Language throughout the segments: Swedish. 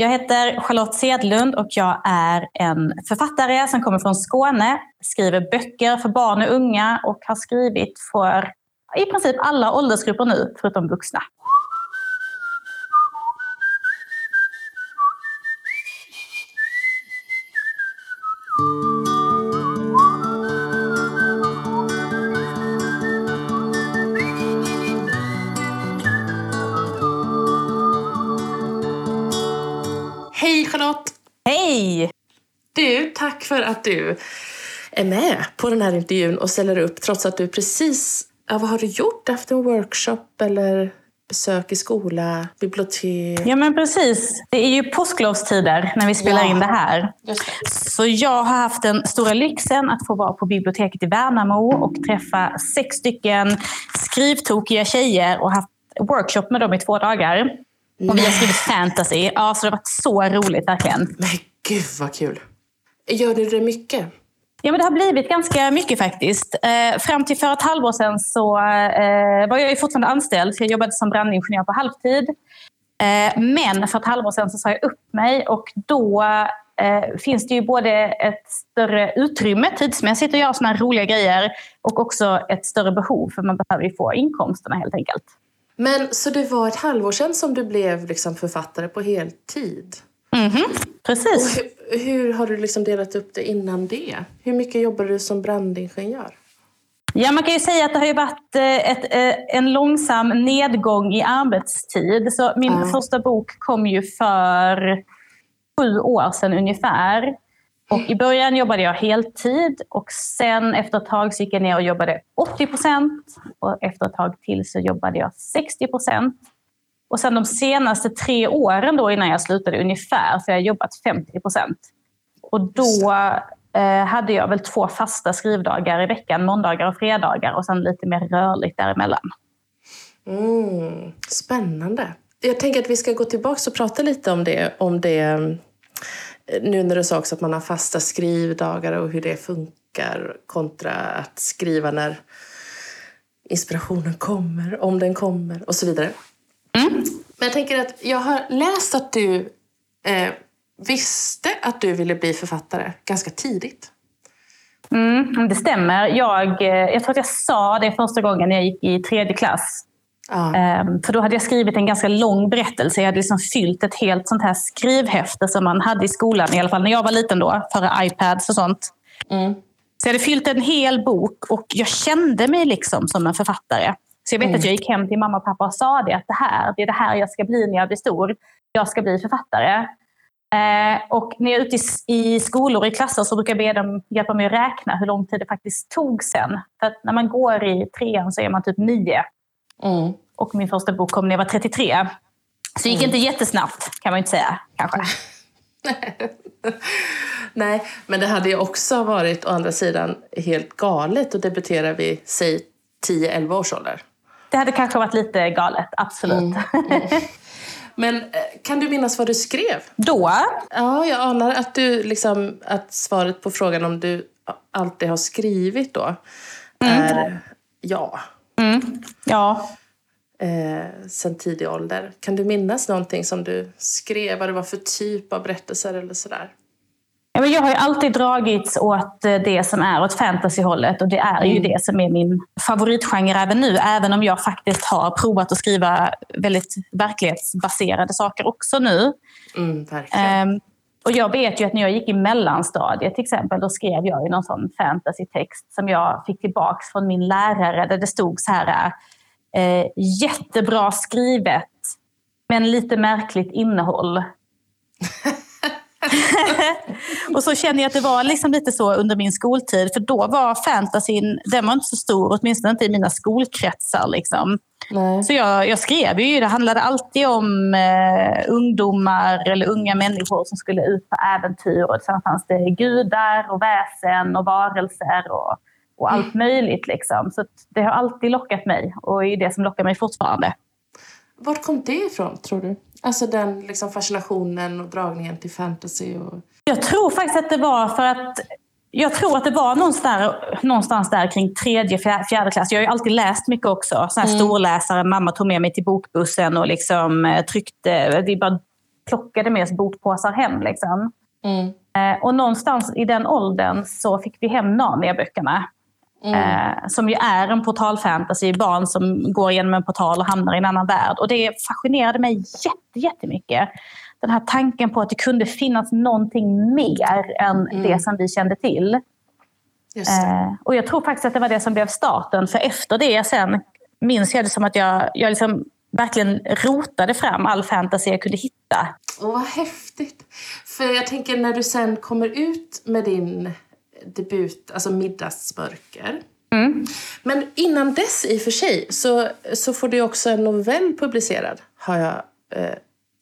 jag heter Charlotte Sedlund och jag är en författare som kommer från Skåne, skriver böcker för barn och unga och har skrivit för i princip alla åldersgrupper nu, förutom vuxna. För att du är med på den här intervjun och ställer upp trots att du precis... Ja, vad har du gjort? Haft en workshop eller besök i skola, bibliotek? Ja men precis. Det är ju påsklovstider när vi spelar Ja. in det här. Det. Så jag har haft den stora lyxen att få vara på biblioteket i Värnamo och träffa sex stycken skrivtokiga tjejer och haft workshop med dem i två dagar. Och vi har skrivit fantasy. Ja, så det har varit så roligt verkligen. Men gud vad kul! Gör du det mycket? Ja, men det har blivit ganska mycket faktiskt. Eh, fram till för ett halvår sedan så eh, var jag ju fortfarande anställd. Jag jobbade som brandingenjör på halvtid. Eh, men för ett halvår sedan så sa jag upp mig och då eh, finns det ju både ett större utrymme tidsmässigt att göra sådana här roliga grejer och också ett större behov för man behöver ju få inkomsterna helt enkelt. Men så det var ett halvår sedan som du blev liksom författare på heltid? Mhm, Och precis. hur, hur har du liksom delat upp det innan det? Hur mycket jobbar du som brandingenjör? Ja, man kan ju säga att det har varit eh, ett, eh, en långsam nedgång i arbetstid. Så min Ja. första bok kom ju för sju år sedan ungefär. Och I början jobbade jag heltid och sen efter ett tag så gick jag ner och jobbade 80 procent. Och efter ett tag till så jobbade jag 60 procent. Och sen de senaste tre åren då innan jag slutade ungefär så har jag jobbat 50 procent. Och då eh, hade jag väl två fasta skrivdagar i veckan, måndagar och fredagar och sen lite mer rörligt däremellan. Mm, spännande. Jag tänker att vi ska gå tillbaka och prata lite om det. Om det eh, nu när du sa också att man har fasta skrivdagar och hur det funkar kontra att skriva när inspirationen kommer, om den kommer och så vidare. Men jag tänker att jag har läst att du eh, visste att du ville bli författare ganska tidigt. Mm, det stämmer. Jag, eh, jag tror att jag sa det första gången jag gick i tredje klass. Ehm, För då hade jag skrivit en ganska lång berättelse. Jag hade liksom fyllt ett helt sånt här skrivhäfte som man hade i skolan, i alla fall när jag var liten då, före iPads och sånt. Mm. Så jag hade fyllt en hel bok och jag kände mig liksom som en författare. Så jag vet att jag gick hem till mamma och pappa och sa det, att det här, det är det här jag ska bli när jag blir stor. Jag ska bli författare. Eh, och när jag är ute i, i skolor och i klasser så brukar jag be dem hjälpa mig att räkna hur lång tid det faktiskt tog sen. För att när man går i trean så är man typ nio. Mm. Och min första bok kom när jag var 33. Så det gick inte jättesnabbt kan man ju inte säga kanske. Nej, men det hade ju också varit å andra sidan helt galet att debutera vid, säg, 10-11 års ålder. Det hade kanske varit lite galet, absolut. Men eh, kan du minnas vad du skrev? Då, Ja, jag anar att, du, liksom, att svaret på frågan om du alltid har skrivit då är ja. ja, Eh, sen tidig ålder. Kan du minnas någonting som du skrev? Vad det var för typ av berättelser eller sådär? Jag har ju alltid dragits åt eh, det som är åt fantasyhållet och det är ju det som är min favoritgenre även nu. Även om jag faktiskt har provat att skriva väldigt verklighetsbaserade saker också nu. Mm, verkligen. Ehm, och jag vet ju att när jag gick i mellanstadiet till exempel, då skrev jag ju någon sån fantasytext som jag fick tillbaks från min lärare där det stod så här eh, jättebra skrivet men lite märkligt innehåll. och så känner jag att det var liksom lite så under min skoltid. För då var fantasyn, den var inte så stor, åtminstone inte i mina skolkretsar. Liksom. Nej. Så jag, jag skrev ju, det handlade alltid om eh, ungdomar eller unga människor som skulle ut på äventyr. Och sen fanns det gudar och väsen och varelser och, och allt möjligt. Liksom. Så det har alltid lockat mig och är det som lockar mig fortfarande. Vart kom det ifrån, tror du? Alltså den liksom fascinationen och dragningen till fantasy och... Jag tror faktiskt att det var för att jag tror att det var någonstans där, någonstans där kring tredje, fjär- fjärde klass. Jag har ju alltid läst mycket också. Sån här storläsare. Mamma tog med mig till bokbussen och liksom eh, tryckte. Det bara plockade med oss bokpåsar hem. Liksom. Mm. Eh, och någonstans i den åldern så fick vi hem Narnia-böckerna. Mm. Eh, som ju är en portalfantasy, barn som går genom en portal och hamnar i en annan värld. Och det fascinerade mig jätte, jättemycket. Den här tanken på att det kunde finnas någonting mer än Mm. det som vi kände till. Eh, och jag tror faktiskt att det var det som blev starten. För efter det sen minns jag det som att jag, jag liksom verkligen rotade fram all fantasy jag kunde hitta. Åh, vad häftigt! För jag tänker när du sen kommer ut med din debut, alltså Middagsmörker. Mm. Men innan dess i och för sig så, så får du också en novell publicerad, har jag eh,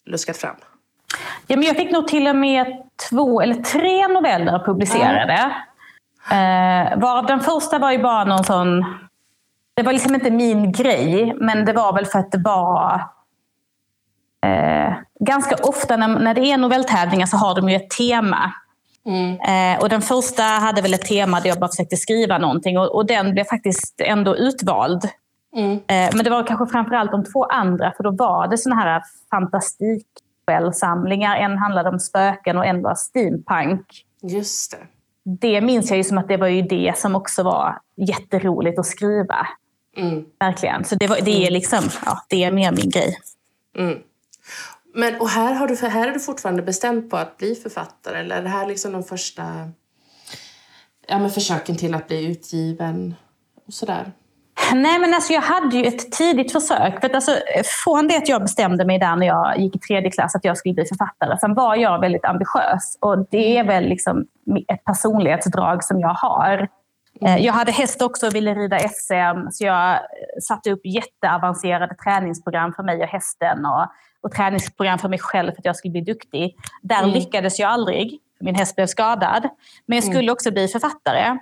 luskat fram. Ja, men jag fick nog till och med två eller tre noveller publicerade. Eh, varav den första var ju bara någon sån... Det var liksom inte min grej, men det var väl för att det var... Eh, ganska ofta när, när det är novelltävlingar så har de ju ett tema. Eh, och den första hade väl ett tema där jag bara försökte skriva någonting och, och den blev faktiskt ändå utvald. Mm. Eh, men det var kanske framförallt de två andra, för då var det såna här fantastiksamlingar. En handlade om spöken och en var steampunk. Just det. Det minns jag ju som att det var ju det som också var jätteroligt att skriva. Mm. Verkligen. Så det, var, det är liksom, ja, det är mer min grej. Mm. Men, och här har, du, här är du fortfarande bestämt på att bli författare? Eller är det här liksom de första ja, men försöken till att bli utgiven? Och sådär? Nej, men alltså jag hade ju ett tidigt försök. För att alltså, från det att jag bestämde mig där när jag gick i tredje klass att jag skulle bli författare, sen var jag väldigt ambitiös. Och det är väl liksom ett personlighetsdrag som jag har. Eh, Jag hade häst också och ville rida SM, så jag satte upp jätteavancerade träningsprogram för mig och hästen. Och, och träningsprogram för mig själv för att jag skulle bli duktig. Där Mm. lyckades jag aldrig. Min häst blev skadad. Men jag skulle också bli författare.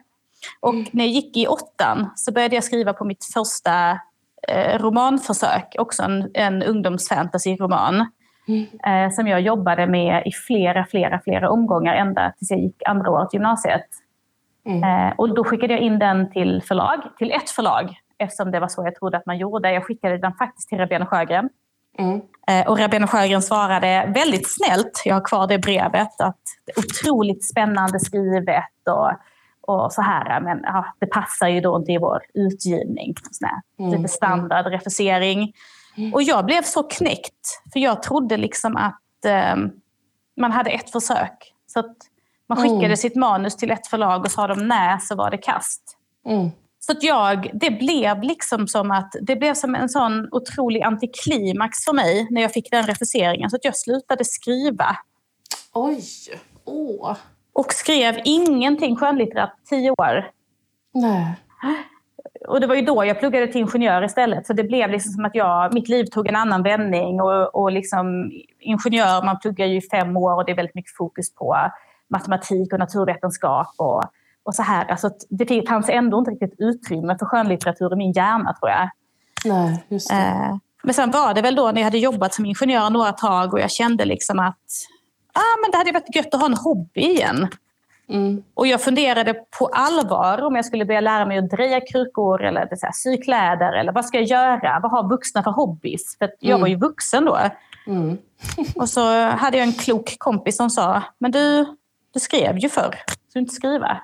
Och när jag gick i åttan så började jag skriva på mitt första eh, romanförsök. Också en, en ungdomsfantasy-roman. Eh, som jag jobbade med i flera, flera, flera omgångar ända tills jag gick andra året gymnasiet. Eh, och då skickade jag in den till förlag, till ett förlag. Eftersom det var så jag trodde att man gjorde. Jag skickade den faktiskt till Rabén och Sjögren. Mm. Eh, Och Rabén Sjögren svarade väldigt snällt, jag har kvar det brevet, att det är otroligt spännande skrivet och, och så här. Men ja, det passar ju då inte i vår utgivning. Sån Mm, Lite standard refusering. Och jag blev så knäckt, för jag trodde liksom att eh, man hade ett försök. Så att man skickade Mm. sitt manus till ett förlag och sa de nej så var det kast. Så att jag, det blev liksom som att det blev som en sån otrolig antiklimax för mig när jag fick den refuseringen. Så att jag slutade skriva. Oj! Åh! Och skrev ingenting skönlitterärt på tio år. Nej. Och det var ju då jag pluggade till ingenjör istället. Så det blev liksom som att jag, mitt liv tog en annan vändning. Och, och liksom, ingenjör, man pluggar ju i fem år och det är väldigt mycket fokus på matematik och naturvetenskap. Och, och så här. Alltså, det fanns ändå inte riktigt utrymme för skönlitteratur i min hjärna tror jag. Nej, just. Eh, Men sen var det väl då när jag hade jobbat som ingenjör några tag och jag kände liksom att ah, men det hade varit gött att ha en hobby igen. Mm. Och jag funderade på allvar om jag skulle börja lära mig att dreja krukor eller så här, sy kläder. Eller vad ska jag göra? Vad har vuxna för hobbys? För jag Mm. var ju vuxen då. Mm. Och så hade jag en klok kompis som sa, men du, du skrev ju förr. Ska du inte skriva?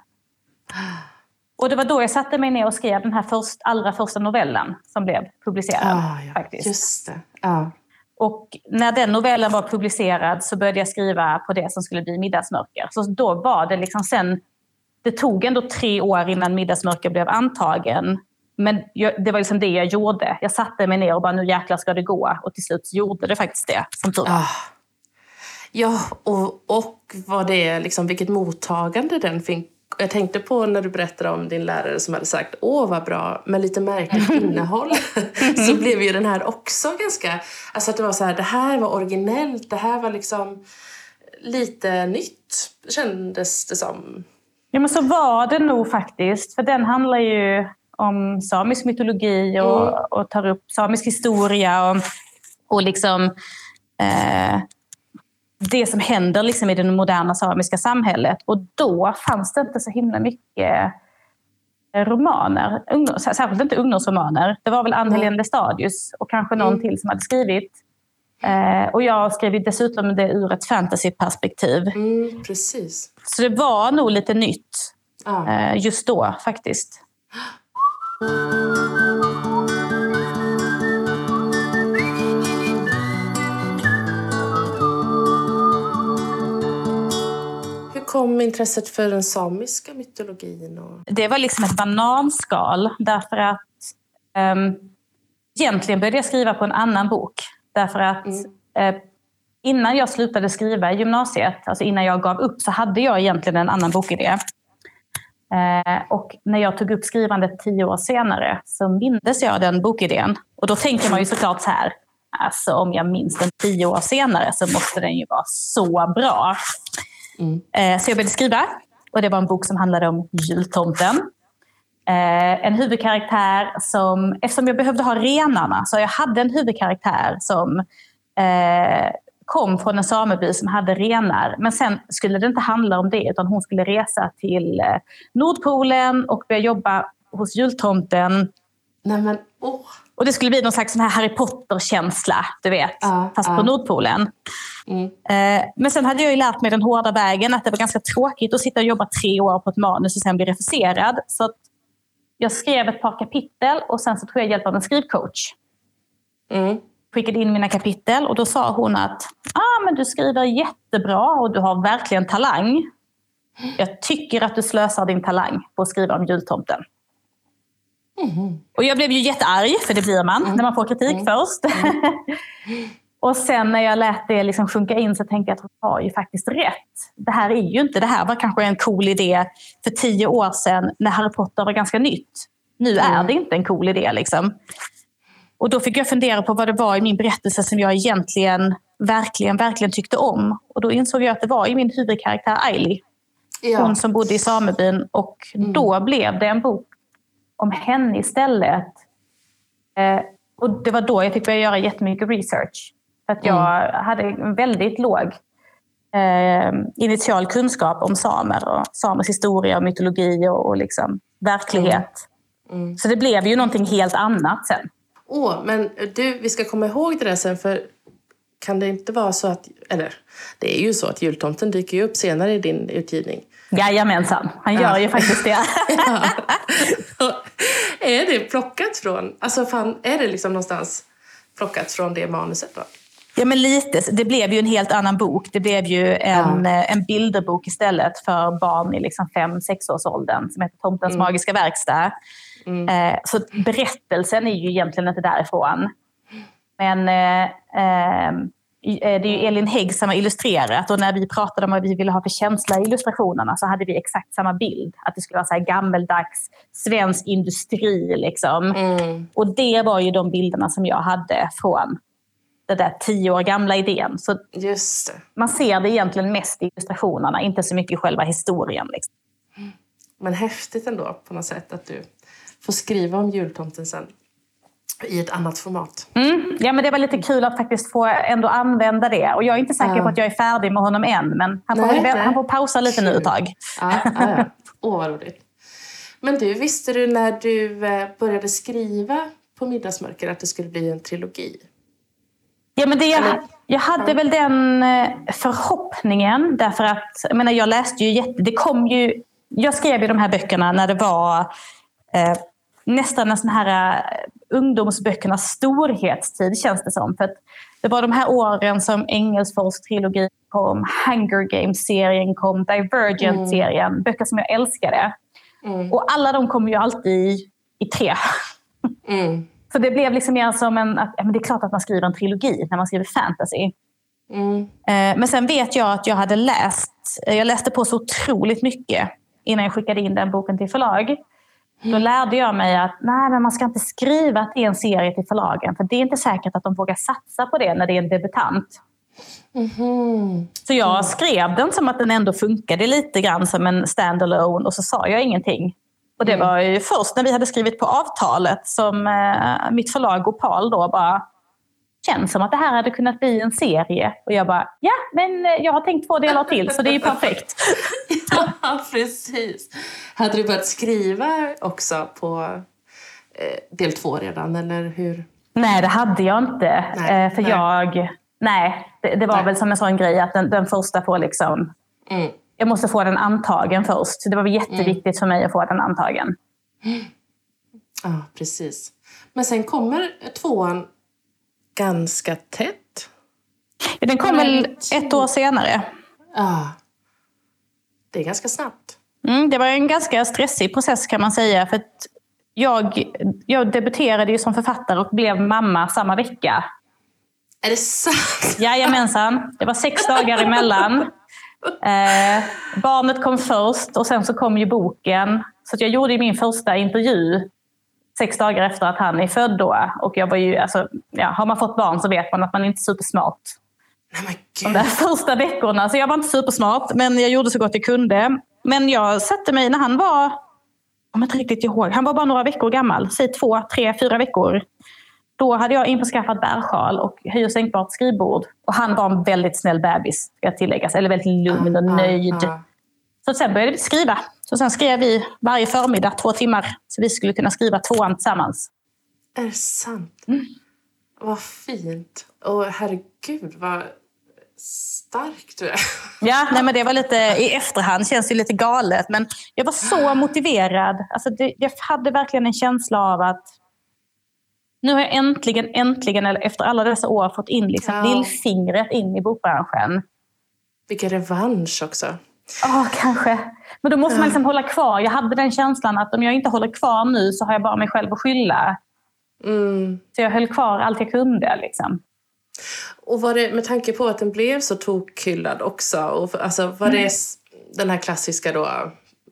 Och det var då jag satte mig ner och skrev den här först, allra första novellen som blev publicerad. Ah, ja, faktiskt. just det. Ja. Och när den novellen var publicerad så började jag skriva på det som skulle bli Middagsmörker. Så då var det liksom sen... Det tog ändå tre år innan Middagsmörker blev antagen. Men jag, det var liksom det jag gjorde. Jag satte mig ner och bara nu jäklar ska det gå. Och till slut gjorde det faktiskt det, som tur. Ah. Ja, och, och vad det liksom, vilket mottagande den fick. Jag tänkte på när du berättade om din lärare som hade sagt åh vad bra, med lite märkligt innehåll. så blev ju den här också ganska, alltså att det var så här, det här var originellt, det här var liksom lite nytt kändes det som. Ja, men så var det nog faktiskt. För den handlar ju om samisk mytologi och, Mm. och tar upp samisk historia och, och liksom eh, det som händer liksom i det moderna samiska samhället. Och då fanns det inte så himla mycket romaner. Ungdom, särskilt inte ungdomsromaner. Det var väl Ann-Helén Lestadius och kanske någon Mm. till som hade skrivit. Eh, och jag skrev dessutom det ur ett fantasyperspektiv. Mm, precis. Så det var nog lite nytt Ja. eh, just då faktiskt. kom intresset för den samiska mytologin? Och... Det var liksom ett bananskal därför att um, egentligen började jag skriva på en annan bok. Därför att eh, innan jag slutade skriva i gymnasiet, alltså innan jag gav upp, så hade jag egentligen en annan bokidé. Eh, och när jag tog upp skrivandet tio år senare så mindes jag den bokidén. Och då tänker man ju såklart så här, alltså om jag minns den tio år senare så måste den ju vara så bra. Eh, så jag började skriva och det var en bok som handlade om jultomten. Eh, en huvudkaraktär som, eftersom jag behövde ha renarna, så jag hade en huvudkaraktär som eh, kom från en sameby som hade renar. Men sen skulle det inte handla om det, utan hon skulle resa till Nordpolen och börja jobba hos jultomten. Nej men, åh! Och det skulle bli någon slags sån här Harry Potter-känsla, du vet, Ja, fast ja. på Nordpolen. Mm. Eh, Men sen hade jag ju lärt mig den hårda vägen att det var ganska tråkigt att sitta och jobba tre år på ett manus och sen bli refuserad. Så jag skrev ett par kapitel och sen så tog jag hjälp av en skrivcoach. Mm. Skickade in mina kapitel och då sa hon att ah, men du skriver jättebra och du har verkligen talang. Jag tycker att du slösar din talang på att skriva om jultomten. Och jag blev ju jättearg, för det blir man när man får kritik först. och sen när jag lät det liksom sjunka in så tänkte jag att hon har ju faktiskt rätt. Det här är ju inte, det här var kanske en cool idé för tio år sedan när Harry Potter var ganska nytt. Nu är det inte en cool idé. Liksom. Och då fick jag fundera på vad det var i min berättelse som jag egentligen verkligen, verkligen tyckte om. Och då insåg jag att det var i min huvudkaraktär Ailey Ja. hon som bodde i samebyn. Och då blev det en bok om henne istället. Eh, och det var då jag fick börja göra jättemycket research. För att jag hade en väldigt låg eh, initial kunskap om samer och samers historia och mytologi och, och liksom verklighet. Så det blev ju någonting helt annat sen. Åh, men du, vi ska komma ihåg det där sen för kan det inte vara så att, eller det är ju så att jultomten dyker upp senare i din utgivning. Jajamensan, han gör Ja. ju faktiskt det. är det plockat från, alltså fan, är det liksom någonstans plockat från det manuset då? Ja, men lite. Det blev ju en helt annan bok. Det blev ju en, eh, en bilderbok istället för barn i liksom fem sexårsåldern som heter Tomtens magiska verkstad. Eh, så berättelsen är ju egentligen inte därifrån. Men eh, eh, det är ju Elin Hägg som har illustrerat och när vi pratade om vad vi ville ha för känsla i illustrationerna så hade vi exakt samma bild. Att det skulle vara så här gammeldags svensk industri. Liksom. Och det var ju de bilderna som jag hade från den där tio år gamla idén. Så man ser det egentligen mest i illustrationerna, inte så mycket i själva historien. Liksom. Men häftigt ändå på något sätt att du får skriva om jultomten sen i ett annat format. Mm. Ja, men det var lite kul att faktiskt få ändå använda det. Och jag är inte säker Ja. på att jag är färdig med honom än, men han får, Nej, väl, nej. han får pausa lite nu ett tag. Ja, ja, ja. Åh, vad roligt. Men du, visste du när du eh, började skriva på Middagsmörker att det skulle bli en trilogi? Ja, men det, jag, jag hade väl den eh, förhoppningen, därför att jag, menar, jag läste ju jätte... Det kom ju, jag skrev ju de här böckerna när det var eh, nästan en sån här eh, ungdomsböckernas storhetstid, känns det som. För att det var de här åren som Engelsfors trilogi kom, Hunger Games-serien kom, Divergent-serien, böcker som jag älskade. Och alla de kom ju alltid i, i tre. Mm. Så det blev liksom mer som en... Att, ja, men det är klart att man skriver en trilogi när man skriver fantasy. Mm. Eh, Men sen vet jag att jag hade läst, jag läste på så otroligt mycket innan jag skickade in den boken till förlag. Då lärde jag mig att nej, men man ska inte skriva att det är en serie till förlagen. För det är inte säkert att de vågar satsa på det när det är en debutant. Mhm. Så jag skrev den som att den ändå funkade lite grann som en standalone och så sa jag ingenting. Och det var ju först när vi hade skrivit på avtalet som eh, mitt förlag Opal då bara känns som att det här hade kunnat bli en serie. Och jag bara, ja men eh, jag har tänkt två delar till så det är ju perfekt. Ja, precis. Hade du börjat skriva också på eh, del två redan, eller hur? Nej, det hade jag inte. Nej, Eh, för nej. jag, Nej, det, det var Nej. väl som en sån grej att den, den första får liksom... Mm. Jag måste få den antagen först. Det var väl jätteviktigt för mig att få den antagen. Ja, precis. Men sen kommer tvåan ganska tätt. Den kom väl ett år senare. Ja. Det är ganska snabbt. Mm, det var en ganska stressig process kan man säga. För att jag, jag debuterade ju som författare och blev mamma samma vecka. Är det sant? Jajamensan, det var sex dagar emellan. Eh, barnet kom först och sen så kom ju boken. Så jag gjorde min första intervju sex dagar efter att han är född då. Och jag var ju, alltså, ja, har man fått barn så vet man att man inte är supersmart Nej de där första veckorna. Så jag var inte supersmart, men jag gjorde så gott jag kunde. Men jag satte mig när han var, jag kommer inte riktigt ihåg, han var bara några veckor gammal. Säg två, tre, fyra veckor. Då hade jag införskaffat bärsjal och höj och sänkbart skrivbord. Och han var en väldigt snäll bebis, ska tilläggas. Eller väldigt lugn och Ja, nöjd. ja. Så sen började vi skriva. Så sen skrev vi varje förmiddag två timmar. Så vi skulle kunna skriva tvåan tillsammans. Är det sant? Mm. Vad fint. Och herregud vad stark du är. Ja, nej, men det var lite i efterhand känns det lite galet. Men jag var så motiverad. Alltså det, jag hade verkligen en känsla av att nu har jag äntligen, äntligen, eller efter alla dessa år, fått in liksom Ja. lillfingret in i bokbranschen. Vilken revansch också. Ja, kanske. Men då måste man liksom hålla kvar. Jag hade den känslan att om jag inte håller kvar nu så har jag bara mig själv att skylla. Mm. Så jag höll kvar allt jag kunde. Liksom. Och var det med tanke på att den blev så tokhyllad också? Och, alltså, var det Mm. s- den här klassiska då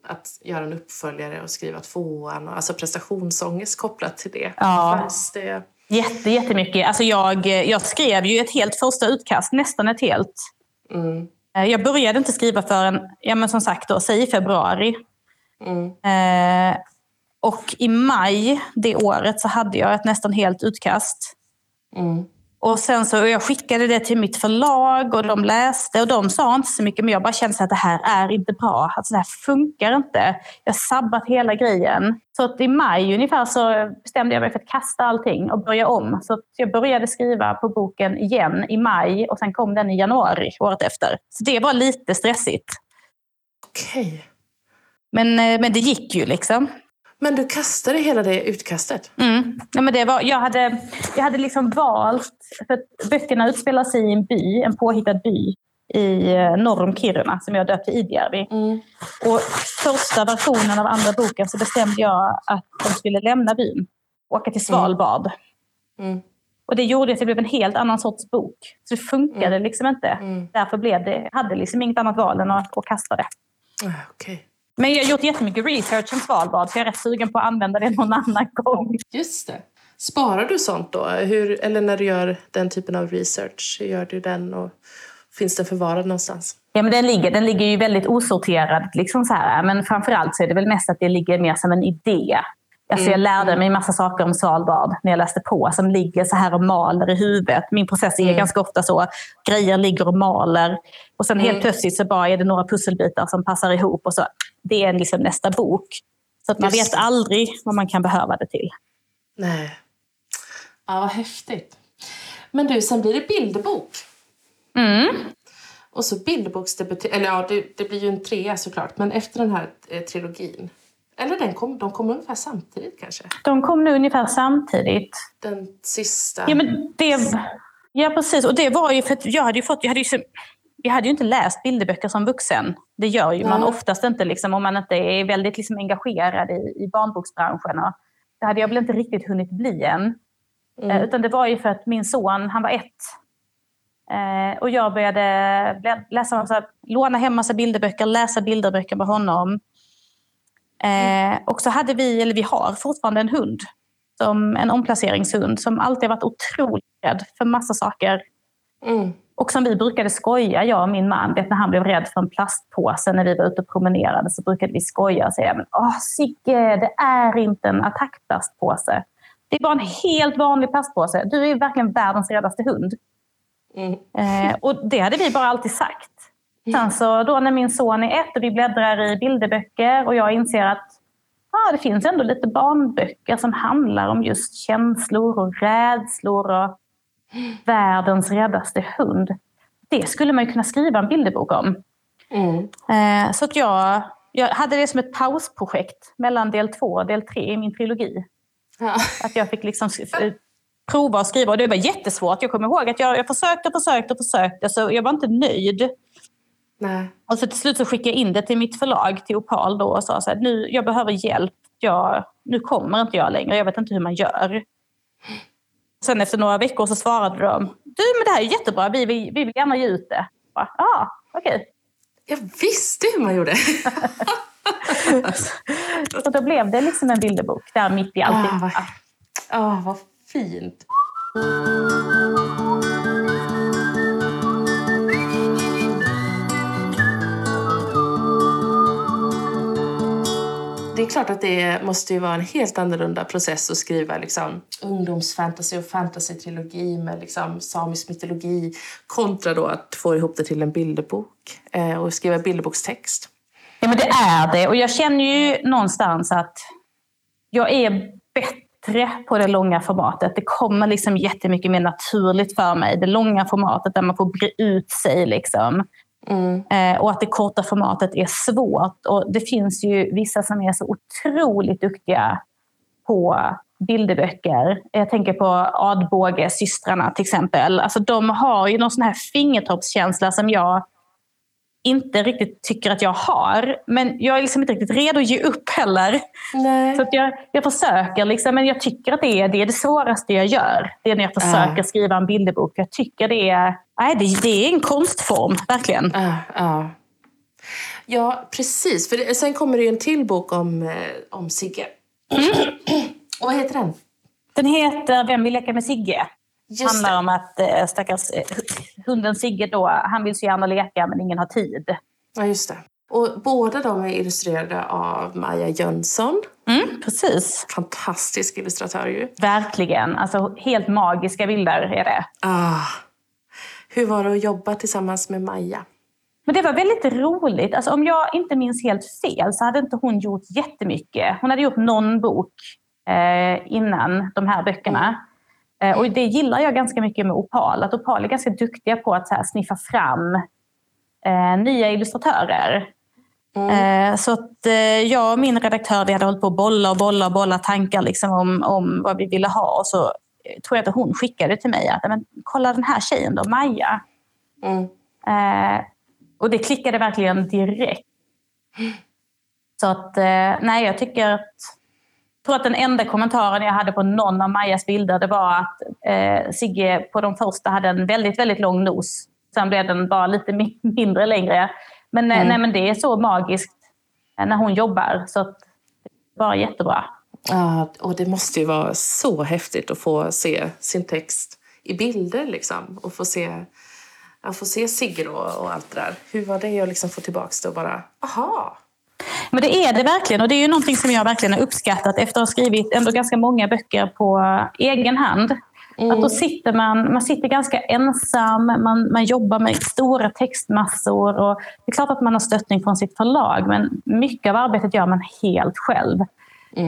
att göra en uppföljare och skriva tvåan? Och, alltså prestationsångest kopplat till det? Ja. Fanns det? Jätte, jättemycket. Alltså jag, jag skrev ju ett helt första utkast, nästan ett helt. Mm. Eh, Jag började inte skriva förrän, ja men som sagt då, säg i februari. Mm. Eh, och i maj det året så hade jag ett nästan helt utkast. Mm. Och sen så jag skickade det till mitt förlag och de läste och de sa inte så mycket men jag bara kände att det här är inte bra. Alltså det här funkar inte. Jag har sabbat hela grejen. Så att i maj ungefär så bestämde jag mig för att kasta allting och börja om. Så jag började skriva på boken igen i maj och sen kom den i januari året efter. Så det var lite stressigt. Okej. Men, eh, men det gick ju liksom. Men du kastade hela det utkastet? Mm. Ja, men det var, jag, hade, jag hade liksom valt, för att böckerna utspelar sig i en by, en påhittad by i eh, norr om Kiruna som jag döpte Idjärvi. Mm. Och första versionen av andra boken så bestämde jag att de skulle lämna byn och åka till Svalbard. Mm. Och det gjorde att det blev en helt annan sorts bok. Så det funkade liksom inte. Mm. Därför blev det, hade liksom inget annat val än att, att kasta det. Ah, Okej. Men jag har gjort jättemycket research om Svalbard så jag är rätt sugen på att använda det någon annan gång. Just det. Sparar du sånt då? Hur, eller när du gör den typen av research, gör du den? Och finns den förvarad någonstans? Ja, men den, ligger, den ligger ju väldigt osorterad. Liksom så här. Men framförallt så är det väl mest att det ligger mer som en idé. Alltså jag lärde mig massa saker om Svalbard när jag läste på som ligger så här och maler i huvudet. Min process är Mm. ganska ofta så. Grejer ligger och maler. Och sen helt Mm. plötsligt så bara är det några pusselbitar som passar ihop. Och så, det är liksom nästa bok. Så att man Just vet aldrig vad man kan behöva det till. Nej. Ja, vad häftigt. Men du, sen blir det bilderbok. Mm. Och så bilderboksdebut... Eller ja, det, det blir ju en trea såklart. Men efter den här eh, trilogin. Eller den kom, de kom ungefär samtidigt kanske. De kom nu ungefär samtidigt. Den sista. Ja, men det, ja precis. Och det var ju för att jag hade ju fått... Jag hade ju, jag hade ju inte läst bilderböcker som vuxen. Det gör ju man Nej. oftast inte liksom, om man inte är väldigt liksom, engagerad i, i barnboksbranschen. Och det hade jag väl inte riktigt hunnit bli än. Mm. Eh, Utan det var ju för att min son, han var ett. Eh, och jag började lä- läsa, massa, låna hem massa bilderböcker, läsa bilderböcker med honom. Eh, och så hade vi, eller vi har fortfarande en hund. Som en omplaceringshund som alltid varit otroligt rädd för massa saker. Mm. Och som vi brukade skoja, jag och min man, vet, när han blev rädd för en plastpåse när vi var ute och promenerade så brukade vi skoja och säga men, Åh, Sigge, det är inte en attackplastpåse. Det är bara en helt vanlig plastpåse. Du är verkligen världens räddaste hund. Mm. Eh, och det hade vi bara alltid sagt. Sen så då när min son är ett och vi bläddrar i bilderböcker och jag inser att ah, det finns ändå lite barnböcker som handlar om just känslor och rädslor. Och Världens räddaste hund. Det skulle man kunna skriva en bilderbok om. Mm. Eh, så att jag, jag hade det som ett pausprojekt mellan del två och del tre i min trilogi. Ja. Att jag fick liksom eh, prova att skriva och det var jättesvårt. Jag kommer ihåg att jag, jag försökte och försökte och försökte så jag var inte nöjd. Nej. Och så till slut så skickade jag in det till mitt förlag, till Opal då och sa så här, nu, jag behöver hjälp. Jag, nu kommer inte jag längre, jag vet inte hur man gör. Sen efter några veckor så svarade de, du men det här är jättebra, vi vill, vi vill gärna ge ut det. Ja, ah, okej. Jag visste hur man gjorde. Så då blev det liksom en bilderbok där mitt i Ah, allting. vad, ah, vad fint. Det är klart att det måste ju vara en helt annorlunda process att skriva liksom, ungdomsfantasy och fantasy-trilogi med liksom, samisk mytologi kontra då att få ihop det till en bilderbok eh, och skriva bilderbokstext. Ja, men det är det. Och jag känner ju någonstans att jag är bättre på det långa formatet. Det kommer liksom jättemycket mer naturligt för mig. Det långa formatet där man får bre ut sig. Liksom. Mm. Eh, och att det korta formatet är svårt. Och det finns ju vissa som är så otroligt duktiga på bilderböcker. Jag tänker på Adbåge, systrarna till exempel. Alltså, de har ju någon sån här fingertoppskänsla som jag inte riktigt tycker att jag har. Men jag är liksom inte riktigt redo att ge upp heller. Nej. Så att jag, jag försöker, liksom, men jag tycker att det är, det är det svåraste jag gör. Det är när jag försöker Ja. skriva en bilderbok. Jag tycker det är, nej, det, det är en konstform, verkligen. Ja, ja. ja, precis. För det, sen kommer det ju en till bok om, eh, om Sigge. Och vad heter den? Den heter Vem vill leka med Sigge? Just handlar det. om att eh, stackars eh, hunden Sigge då, han vill så gärna leka men ingen har tid. Ja, just det. Och båda de är illustrerade av Maja Jönsson. Mm, precis. Fantastisk illustratör ju. Verkligen. Alltså helt magiska bilder är det. Ah. Hur var det att jobba tillsammans med Maja? Men det var väldigt roligt. Alltså, om jag inte minns helt fel så hade inte hon gjort jättemycket. Hon hade gjort någon bok eh, innan de här böckerna. Eh, och det gillar jag ganska mycket med Opal. Att Opal är ganska duktiga på att här, sniffa fram eh, nya illustratörer. Eh, så att eh, jag och min redaktör vi hade hållit på att bolla och bolla och bolla tankar liksom, om, om vad vi ville ha. Och så tror jag att hon skickade till mig att men, kolla den här tjejen då, Maja. Mm. Eh, och det klickade verkligen direkt. Så att, eh, nej, jag tycker att... Tror att den enda kommentaren jag hade på någon av Majas bilder det var att eh, Sigge på de första hade en väldigt, väldigt lång nos. Sen blev den bara lite mi- mindre längre. Men, eh, Mm. nej, men det är så magiskt eh, när hon jobbar. Så att, bara jättebra. Ja, och det måste ju vara så häftigt att få se sin text i bilder liksom. Och få se, att få se Sigge då och allt det där. Hur var det att liksom få tillbaka det och bara, aha. Men det är det verkligen. Och det är ju någonting som jag verkligen har uppskattat efter att ha skrivit ändå ganska många böcker på egen hand. Att då sitter man, man sitter ganska ensam, man, man jobbar med stora textmassor. Och det är klart att man har stöttning från sitt förlag, men mycket av arbetet gör man helt själv.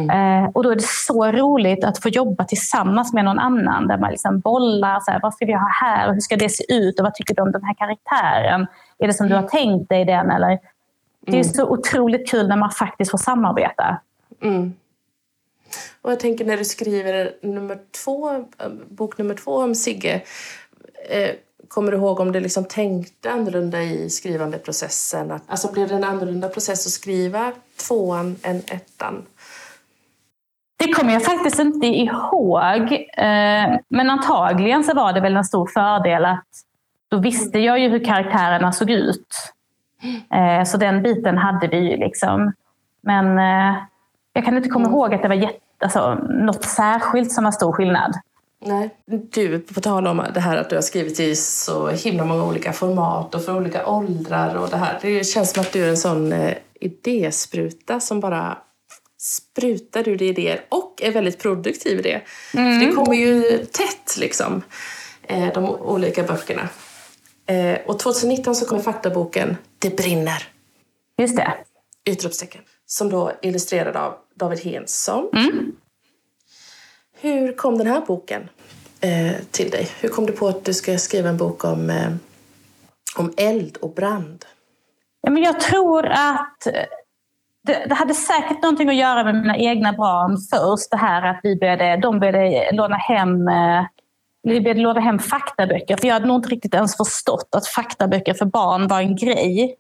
Eh, och då är det så roligt att få jobba tillsammans med någon annan. Där man liksom bollar, så här, vad ska vi ha här och hur ska det se ut och vad tycker du om den här karaktären? Är det som du har tänkt dig den? Eller? Det är så otroligt kul när man faktiskt får samarbeta. Mm. Och jag tänker när du skriver nummer två, eh, bok nummer två om Sigge. Eh, kommer du ihåg om du liksom tänkte annorlunda i skrivandeprocessen? Alltså blev det en annorlunda process att skriva tvåan än ettan? Det kommer jag faktiskt inte ihåg. Eh, Men antagligen så var det väl en stor fördel att då visste jag ju hur karaktärerna såg ut. Eh, Så den biten hade vi ju liksom. Men eh, jag kan inte komma ihåg att det var jätte, alltså, något särskilt som var stor skillnad. Nej. Du, på tal om det här att du har skrivit i så himla många olika format och för olika åldrar och det här. Det känns som att du är en sån eh, idéspruta som bara sprutar ur dig idéer och är väldigt produktiv i det. För det kommer ju tätt liksom, de olika böckerna. Eh, och 2019 så kommer faktaboken Det brinner! Just det. Utropstecken. Som då illustrerad av David Hensson. Hur kom den här boken eh, till dig? Hur kom du på att du ska skriva en bok om, eh, om eld och brand? Ja, men jag tror att det, det, hade säkert någonting att göra med mina egna barn först. Det här att vi började, de började låna hem vi började låna hem faktaböcker. För jag hade nog inte riktigt ens förstått att faktaböcker för barn var en grej.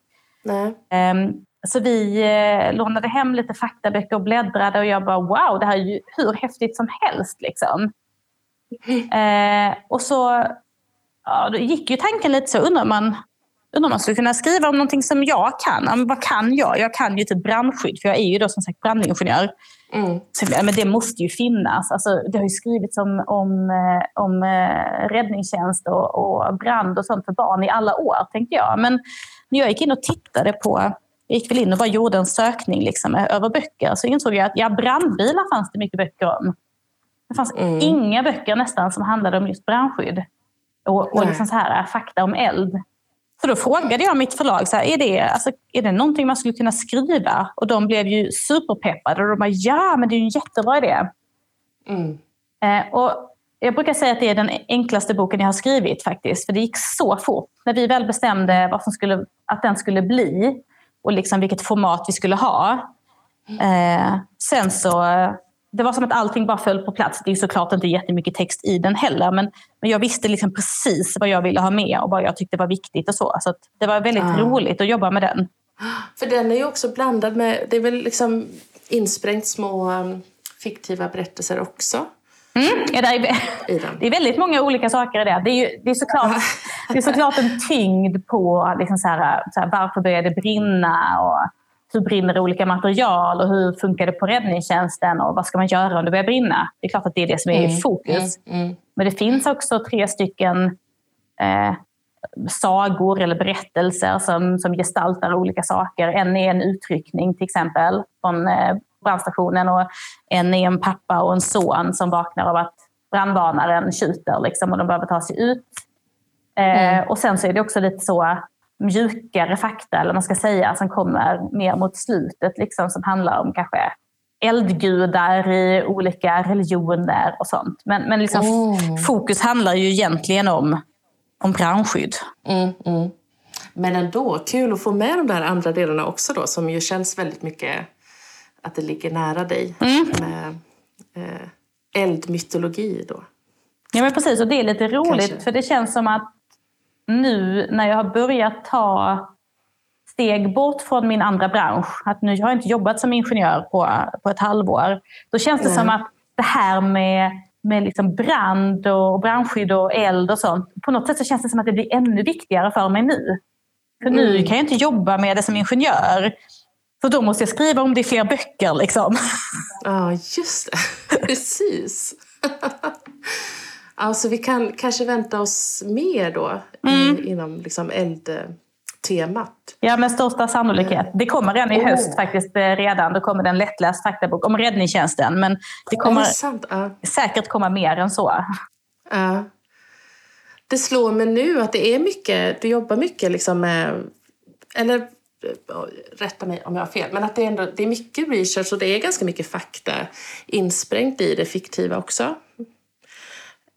Um, så vi eh, lånade hem lite faktaböcker och bläddrade och jag bara wow, det här är ju hur häftigt som helst. Liksom. Mm. Eh, och så ja, gick ju tanken lite så, undrar man, undrar man skulle kunna skriva om någonting som jag kan. Men vad kan jag? Jag kan ju typ brandskydd, för jag är ju då som sagt brandingenjör. Mm. Så, men det måste ju finnas. Alltså, det har ju skrivits om, om, eh, om eh, räddningstjänst och, och brand och sånt för barn i alla år, tänkte jag. Men när jag gick in och tittade på jag gick väl in och bara gjorde en sökning liksom, över böcker. Så insåg jag att ja, brandbilar fanns det mycket böcker om. Det fanns mm. inga böcker nästan som handlade om just brandskydd. Och, och liksom så här, fakta om eld. Så då frågade jag mitt förlag, så här, är, det, alltså, är det någonting man skulle kunna skriva? Och de blev ju superpeppade. Och de bara, ja men det är ju en jättebra idé. Mm. Eh, och jag brukar säga att det är den enklaste boken jag har skrivit faktiskt. För det gick så fort. När vi väl bestämde vad som skulle, att den skulle bli och liksom vilket format vi skulle ha. Eh, sen så, det var som att allting bara föll på plats. Det är såklart inte jättemycket text i den heller. Men, men jag visste liksom precis vad jag ville ha med och vad jag tyckte var viktigt. och Så så det var väldigt ah. roligt att jobba med den. För den är ju också blandad med, det är väl liksom insprängt små um, fiktiva berättelser också. Mm, ja, det, är, det är väldigt många olika saker i det. Det är, ju, det är, såklart, det är såklart en tyngd på liksom så här, så här, varför börjar det brinna och hur brinner olika material och hur funkar det på räddningstjänsten och vad ska man göra om det börjar brinna. Det är klart att det är det som är i mm, fokus. Mm, mm. Men det finns också tre stycken eh, sagor eller berättelser som, som gestaltar olika saker. En är en utryckning till exempel från eh, brandstationen och en är en pappa och en son som vaknar av att brandvarnaren tjuter liksom, och de behöver ta sig ut. Eh, mm. och sen så är det också lite så mjukare fakta, eller man ska säga, som kommer mer mot slutet, liksom, som handlar om kanske eldgudar i olika religioner och sånt. Men, men liksom, mm. fokus handlar ju egentligen om, om brandskydd. Mm, mm. Men ändå, kul att få med de där andra delarna också då, som ju känns väldigt mycket att det ligger nära dig mm. med eh, eldmytologi då. Ja men precis, och det är lite roligt Kanske. för det känns som att nu när jag har börjat ta steg bort från min andra bransch, att nu har jag inte jobbat som ingenjör på, på ett halvår, då känns det mm. som att det här med, med liksom brand och brandskydd och eld och sånt, på något sätt så känns det som att det blir ännu viktigare för mig nu. För nu mm. kan jag inte jobba med det som ingenjör. För då måste jag skriva om det i fler böcker. Liksom. Ja, just det. Precis. alltså vi kan kanske vänta oss mer då mm. i, inom liksom eldtemat. Ja, med största sannolikhet. Det kommer redan i höst faktiskt eh, redan. Då kommer det en lättläst faktabok om räddningstjänsten. Men det kommer det ja. säkert komma mer än så. Ja. Det slår mig nu att det är mycket, du jobbar mycket liksom med, eller rätta mig om jag har fel, men att det är, ändå, det är mycket research och det är ganska mycket fakta insprängt i det fiktiva också.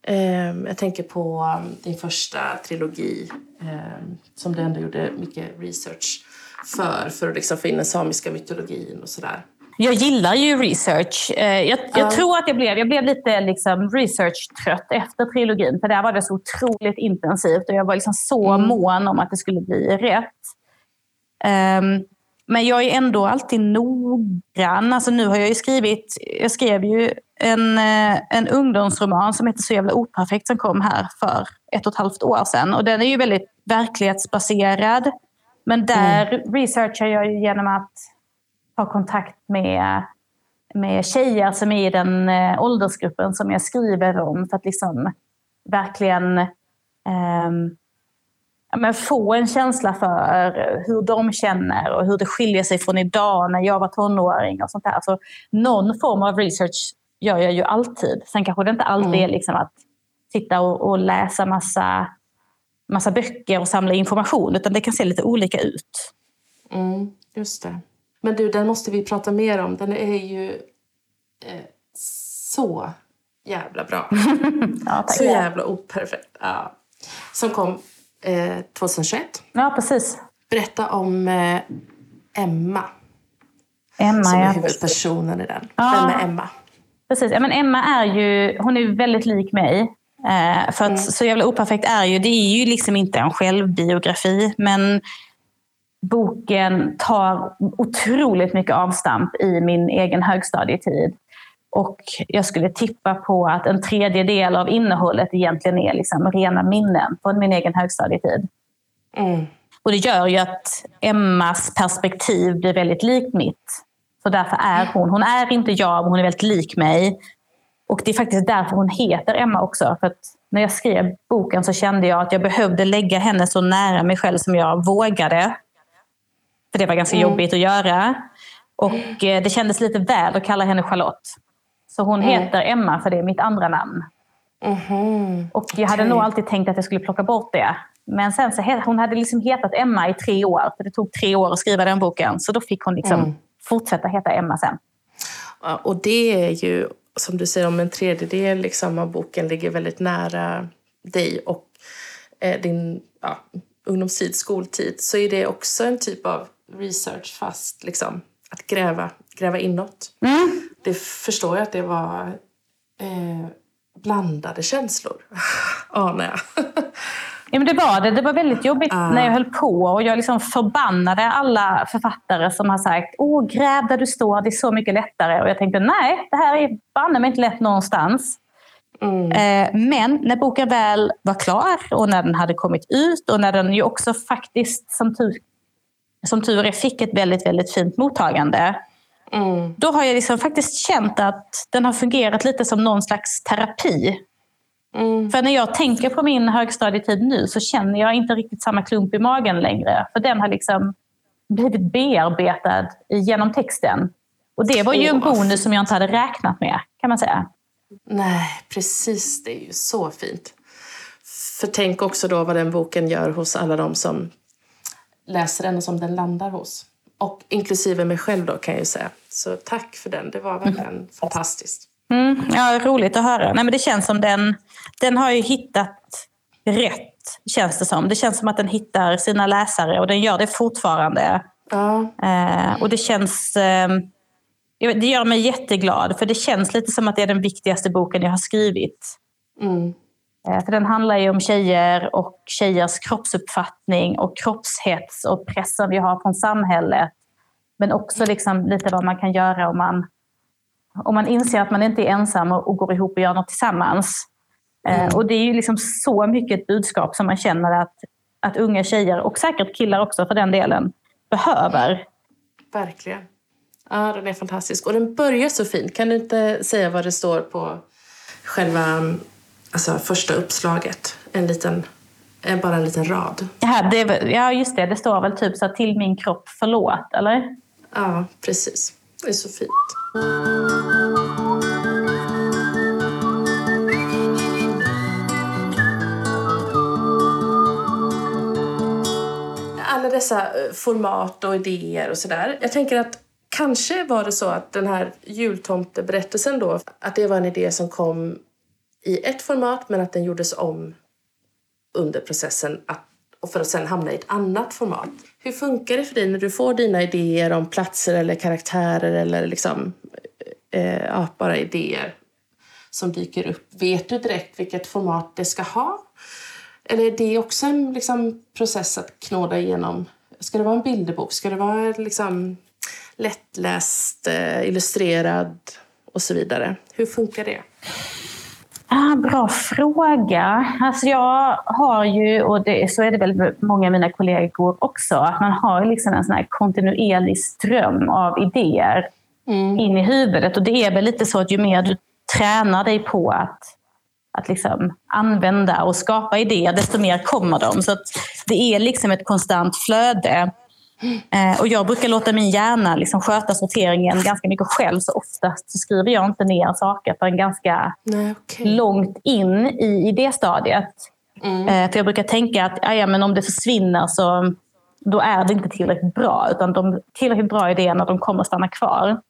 Ehm, jag tänker på um, din första trilogi ehm, som du ändå gjorde mycket research för, för att liksom få in den samiska mytologin och sådär. Jag gillar ju research. Eh, jag, jag tror att jag blev, jag blev lite liksom research-trött efter trilogin. För där var det så otroligt intensivt och jag var liksom så mm. mån om att det skulle bli rätt. Um, men jag är ändå alltid noggrann. Alltså nu har jag ju skrivit, jag skrev ju en, eh, en ungdomsroman som heter Så jävla operfekt som kom här för ett och ett halvt år sedan. Och den är ju väldigt verklighetsbaserad. Men där mm. researchar jag genom att ha kontakt med, med tjejer som är i den äh, åldersgruppen som jag skriver om. För att liksom verkligen ähm, men, få en känsla för hur de känner och hur det skiljer sig från idag när jag var tonåring. och sånt där. Så någon form av research gör jag ju alltid. Sen kanske det inte alltid mm. är liksom att sitta och, och, läsa massa, massa böcker och samla information, utan det kan se lite olika ut. Mm, just det. Men du, den måste vi prata mer om. Den är ju eh, så jävla bra. Ja. Så jävla operfekt. Ja. Som kom eh, 2021. Ja, precis. Berätta om eh, Emma Emma, som är ja. huvudpersonen i den. Ja. Vem är Emma? Precis. Ja, men Emma är ju hon är väldigt lik mig. Eh, för att Så jävla operfekt är ju, det är ju liksom inte en självbiografi. Men boken tar otroligt mycket avstamp i min egen högstadietid. Och jag skulle tippa på att en tredjedel av innehållet egentligen är liksom rena minnen från min egen högstadietid. Mm. Och det gör ju att Emmas perspektiv blir väldigt likt mitt. Så därför är hon, hon är inte jag, men hon är väldigt lik mig. Och det är faktiskt därför hon heter Emma också. För när jag skrev boken så kände jag att jag behövde lägga henne så nära mig själv som jag vågade. För det var ganska jobbigt att göra. Och eh, det kändes lite väl att kalla henne Charlotte. Så hon heter Emma för det är mitt andra namn. Mhm. Och jag hade Okej. nog alltid tänkt att jag skulle plocka bort det. Men sen så hon hade liksom hetat Emma i tre år. För det tog tre år att skriva den boken. Så då fick hon liksom Mm. Fortsätta heta Emma sen. Ja, och det är ju, som du säger, om en tredjedel liksom, av boken ligger väldigt nära dig och eh, din ja, ungdomstid, skoltid, så är det också en typ av research fast liksom, att gräva, gräva inåt. Det förstår jag att det var eh, blandade känslor, anar jag. Ja, men det var det. Det var väldigt jobbigt Ah. när jag höll på. Och jag liksom förbannade alla författare som har sagt Åh, gräv där du står, det är så mycket lättare. Och jag tänkte nej, det här är banne mig inte lätt någonstans. Mm. Eh, Men när boken väl var klar och när den hade kommit ut och när den ju också faktiskt som tur, som tur är fick ett väldigt, väldigt fint mottagande. Mm. Då har jag liksom faktiskt känt att den har fungerat lite som någon slags terapi. Mm. För när jag tänker på min högstadietid nu så känner jag inte riktigt samma klump i magen längre. För den har liksom blivit bearbetad genom texten. Och det var ju en bonus som jag inte hade räknat med, kan man säga. Nej, precis. Det är ju så fint. För tänk också då vad den boken gör hos alla de som läser den och som den landar hos. Och inklusive mig själv då kan jag ju säga. Så tack för den. Det var verkligen fantastiskt. Mm, ja, roligt att höra. Nej, men det känns som den, den har ju hittat rätt, känns det som. Det känns som att den hittar sina läsare och den gör det fortfarande. Ja, Eh, och det känns... Eh, det gör mig jätteglad, för det känns lite som att det är den viktigaste boken jag har skrivit. mm, Eh, för den handlar ju om tjejer och tjejers kroppsuppfattning och kroppshets och pressen vi har från samhället. Men också liksom lite vad man kan göra om man, om man inser att man inte är ensam och, går ihop och gör något tillsammans. Eh, och det är ju liksom så mycket ett budskap som man känner att, att unga tjejer, och säkert killar också för den delen, behöver. verkligen. Ja, den är fantastisk. Och den börjar så fint. Kan du inte säga vad det står på själva alltså, första uppslaget? En liten, bara en liten rad. Här, det, ja, just det. Det står väl typ så här, till min kropp, förlåt, eller? Ja, precis. Det är så fint. Alla dessa eh, format och idéer och sådär. Jag tänker att kanske var det så att den här jultomteberättelsen då, att det var en idé som kom i ett format men att den gjordes om under processen att, och för att sen hamna i ett annat format. Hur funkar det för dig när du får dina idéer om platser eller karaktärer eller liksom, eh, ja, bara idéer som dyker upp? Vet du direkt vilket format det ska ha? Eller är det också en liksom, process att knåda igenom? Ska det vara en bilderbok? Ska det vara liksom, lättläst, eh, illustrerad och så vidare? Hur funkar det? Ah, bra fråga. Alltså jag har ju, och det, så är det väl många av mina kollegor också, att man har liksom en sån kontinuerlig ström av idéer in i huvudet. Och det är väl lite så att ju mer du tränar dig på att, att liksom använda och skapa idéer, desto mer kommer de. Så det är liksom ett konstant flöde. Eh, och jag brukar låta min hjärna liksom sköta sorteringen ganska mycket själv, så oftast så skriver jag inte ner saker förrän ganska Nej, okej. långt in i idéstadiet. Eh, för jag brukar tänka att "Ah, ja, men om det försvinner så då är det inte tillräckligt bra. Utan de tillräckligt bra idéerna de kommer att stanna kvar.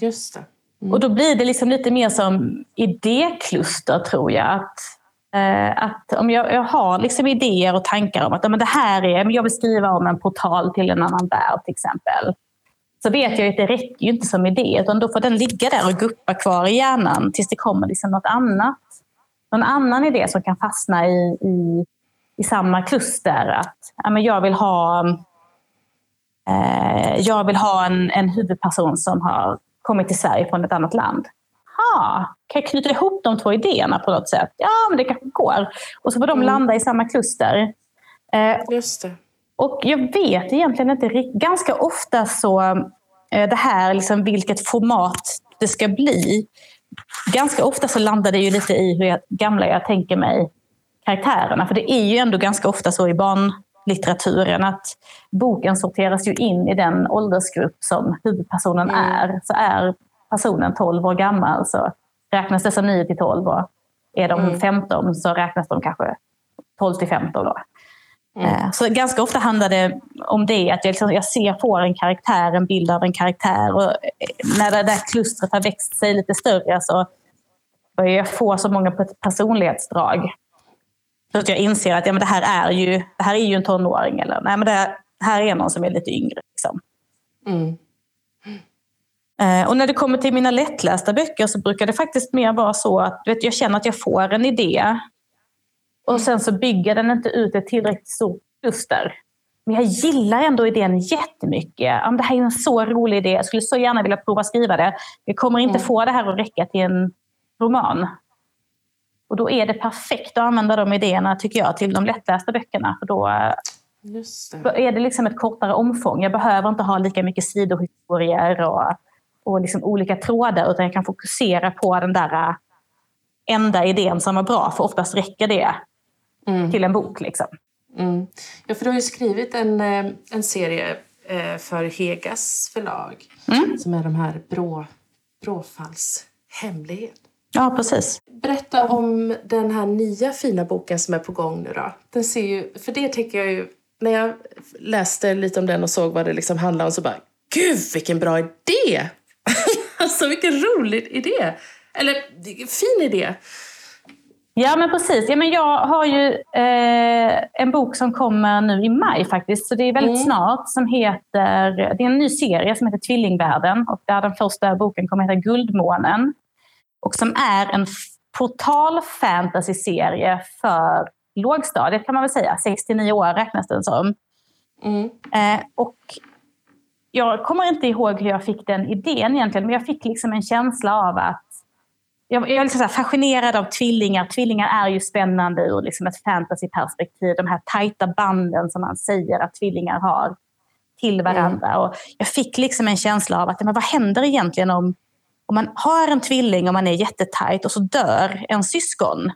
Just det. Mm. Och då blir det liksom lite mer som idékluster tror jag. Att, Eh, att om jag, jag, har liksom idéer och tankar om att men det här är, jag vill skriva om en portal till en annan värld till exempel. Så vet jag att det räcker ju inte som idé, utan då får den ligga där och guppa kvar i hjärnan tills det kommer liksom något annat. Någon annan idé som kan fastna i, i, i samma kluster. Att ja, men jag vill ha, eh, jag vill ha en, en huvudperson som har kommit till Sverige från ett annat land. Ha, kan jag knyta ihop de två idéerna på något sätt? Ja, men det kanske går. Och så får de mm. landa i samma kluster. Eh, Just det. Och jag vet egentligen inte riktigt. Ganska ofta så, eh, det här liksom vilket format det ska bli. Ganska ofta så landar det ju lite i hur jag, gamla jag tänker mig karaktärerna. För det är ju ändå ganska ofta så i barnlitteraturen att boken sorteras ju in i den åldersgrupp som huvudpersonen mm. är. Så är personen 12 år gammal så räknas det som 9 till 12 och är de mm. 15 så räknas de kanske 12 till 15 då. Mm. Eh, så ganska ofta handlar det om det, att jag, liksom, jag ser, får en karaktär, en bild av en karaktär. Och eh, när det där klustret har växt sig lite större så börjar jag få så många personlighetsdrag. Så att jag inser att ja, men det, här är ju, det här är ju en tonåring. Eller nej, men det här är någon som är lite yngre. Liksom. Mm. Eh, och när det kommer till mina lättlästa böcker så brukar det faktiskt mer vara så att vet, jag känner att jag får en idé. Och sen så bygger den inte ut ett tillräckligt stort kluster. Men jag gillar ändå idén jättemycket. det här är en så rolig idé. Jag skulle så gärna vilja prova skriva det. Jag kommer inte mm. få det här att räcka till en roman. Och då är det perfekt att använda de idéerna, tycker jag, till de lättlästa böckerna. För då, då är det liksom ett kortare omfång. Jag behöver inte ha lika mycket sidohistorier och, och liksom olika trådar, utan jag kan fokusera på den där äh, enda idén som var bra, för oftast räcker det mm. till en bok. Liksom. Mm. Ja, för du har ju skrivit en, äh, en serie äh, för Hegas förlag mm. som är de här Brå, Bråfalls hemlighet. Ja, precis. Berätta om den här nya fina boken som är på gång nu då. Den ser ju, för det tänker jag ju, när jag läste lite om den och såg vad det liksom handlar om så bara, gud vilken bra idé! alltså vilken rolig idé! Eller fin idé. Ja, men precis. Ja, men jag har ju eh, en bok som kommer nu i maj faktiskt, så det är väldigt mm. snart, som heter, det är en ny serie som heter Tvillingvärlden och där den första boken kommer att heta Guldmånen och som är en total fantasy-serie för lågstadiet kan man väl säga. 69 år räknas den som. Mm. Eh, och jag kommer inte ihåg hur jag fick den idén egentligen, men jag fick liksom en känsla av att jag, jag är liksom fascinerad av tvillingar. Tvillingar är ju spännande ur liksom ett fantasyperspektiv. De här tajta banden som man säger att tvillingar har till varandra. Mm. Och jag fick liksom en känsla av att men vad händer egentligen om om man har en tvilling och man är jättetajt och så dör en syskon.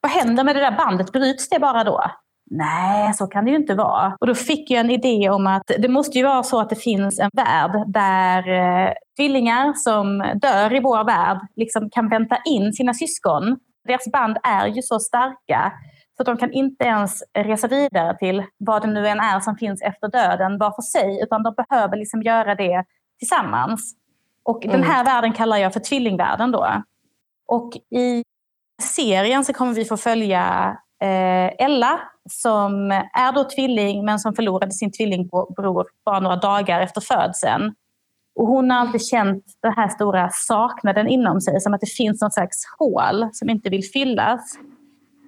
Vad händer med det där bandet? Bryts det bara då? Nej, så kan det ju inte vara. Och då fick jag en idé om att det måste ju vara så att det finns en värld där eh, tvillingar som dör i vår värld liksom kan vänta in sina syskon. Deras band är ju så starka så att de kan inte ens resa vidare till vad det nu än är som finns efter döden var för sig, utan de behöver liksom göra det tillsammans. Och mm. den här världen kallar jag för tvillingvärlden då. Och i serien så kommer vi få följa Eh, Ella som är då tvilling men som förlorade sin tvillingbror bara några dagar efter födseln. Och hon har alltid känt den här stora saknaden inom sig, som att det finns något slags hål som inte vill fyllas.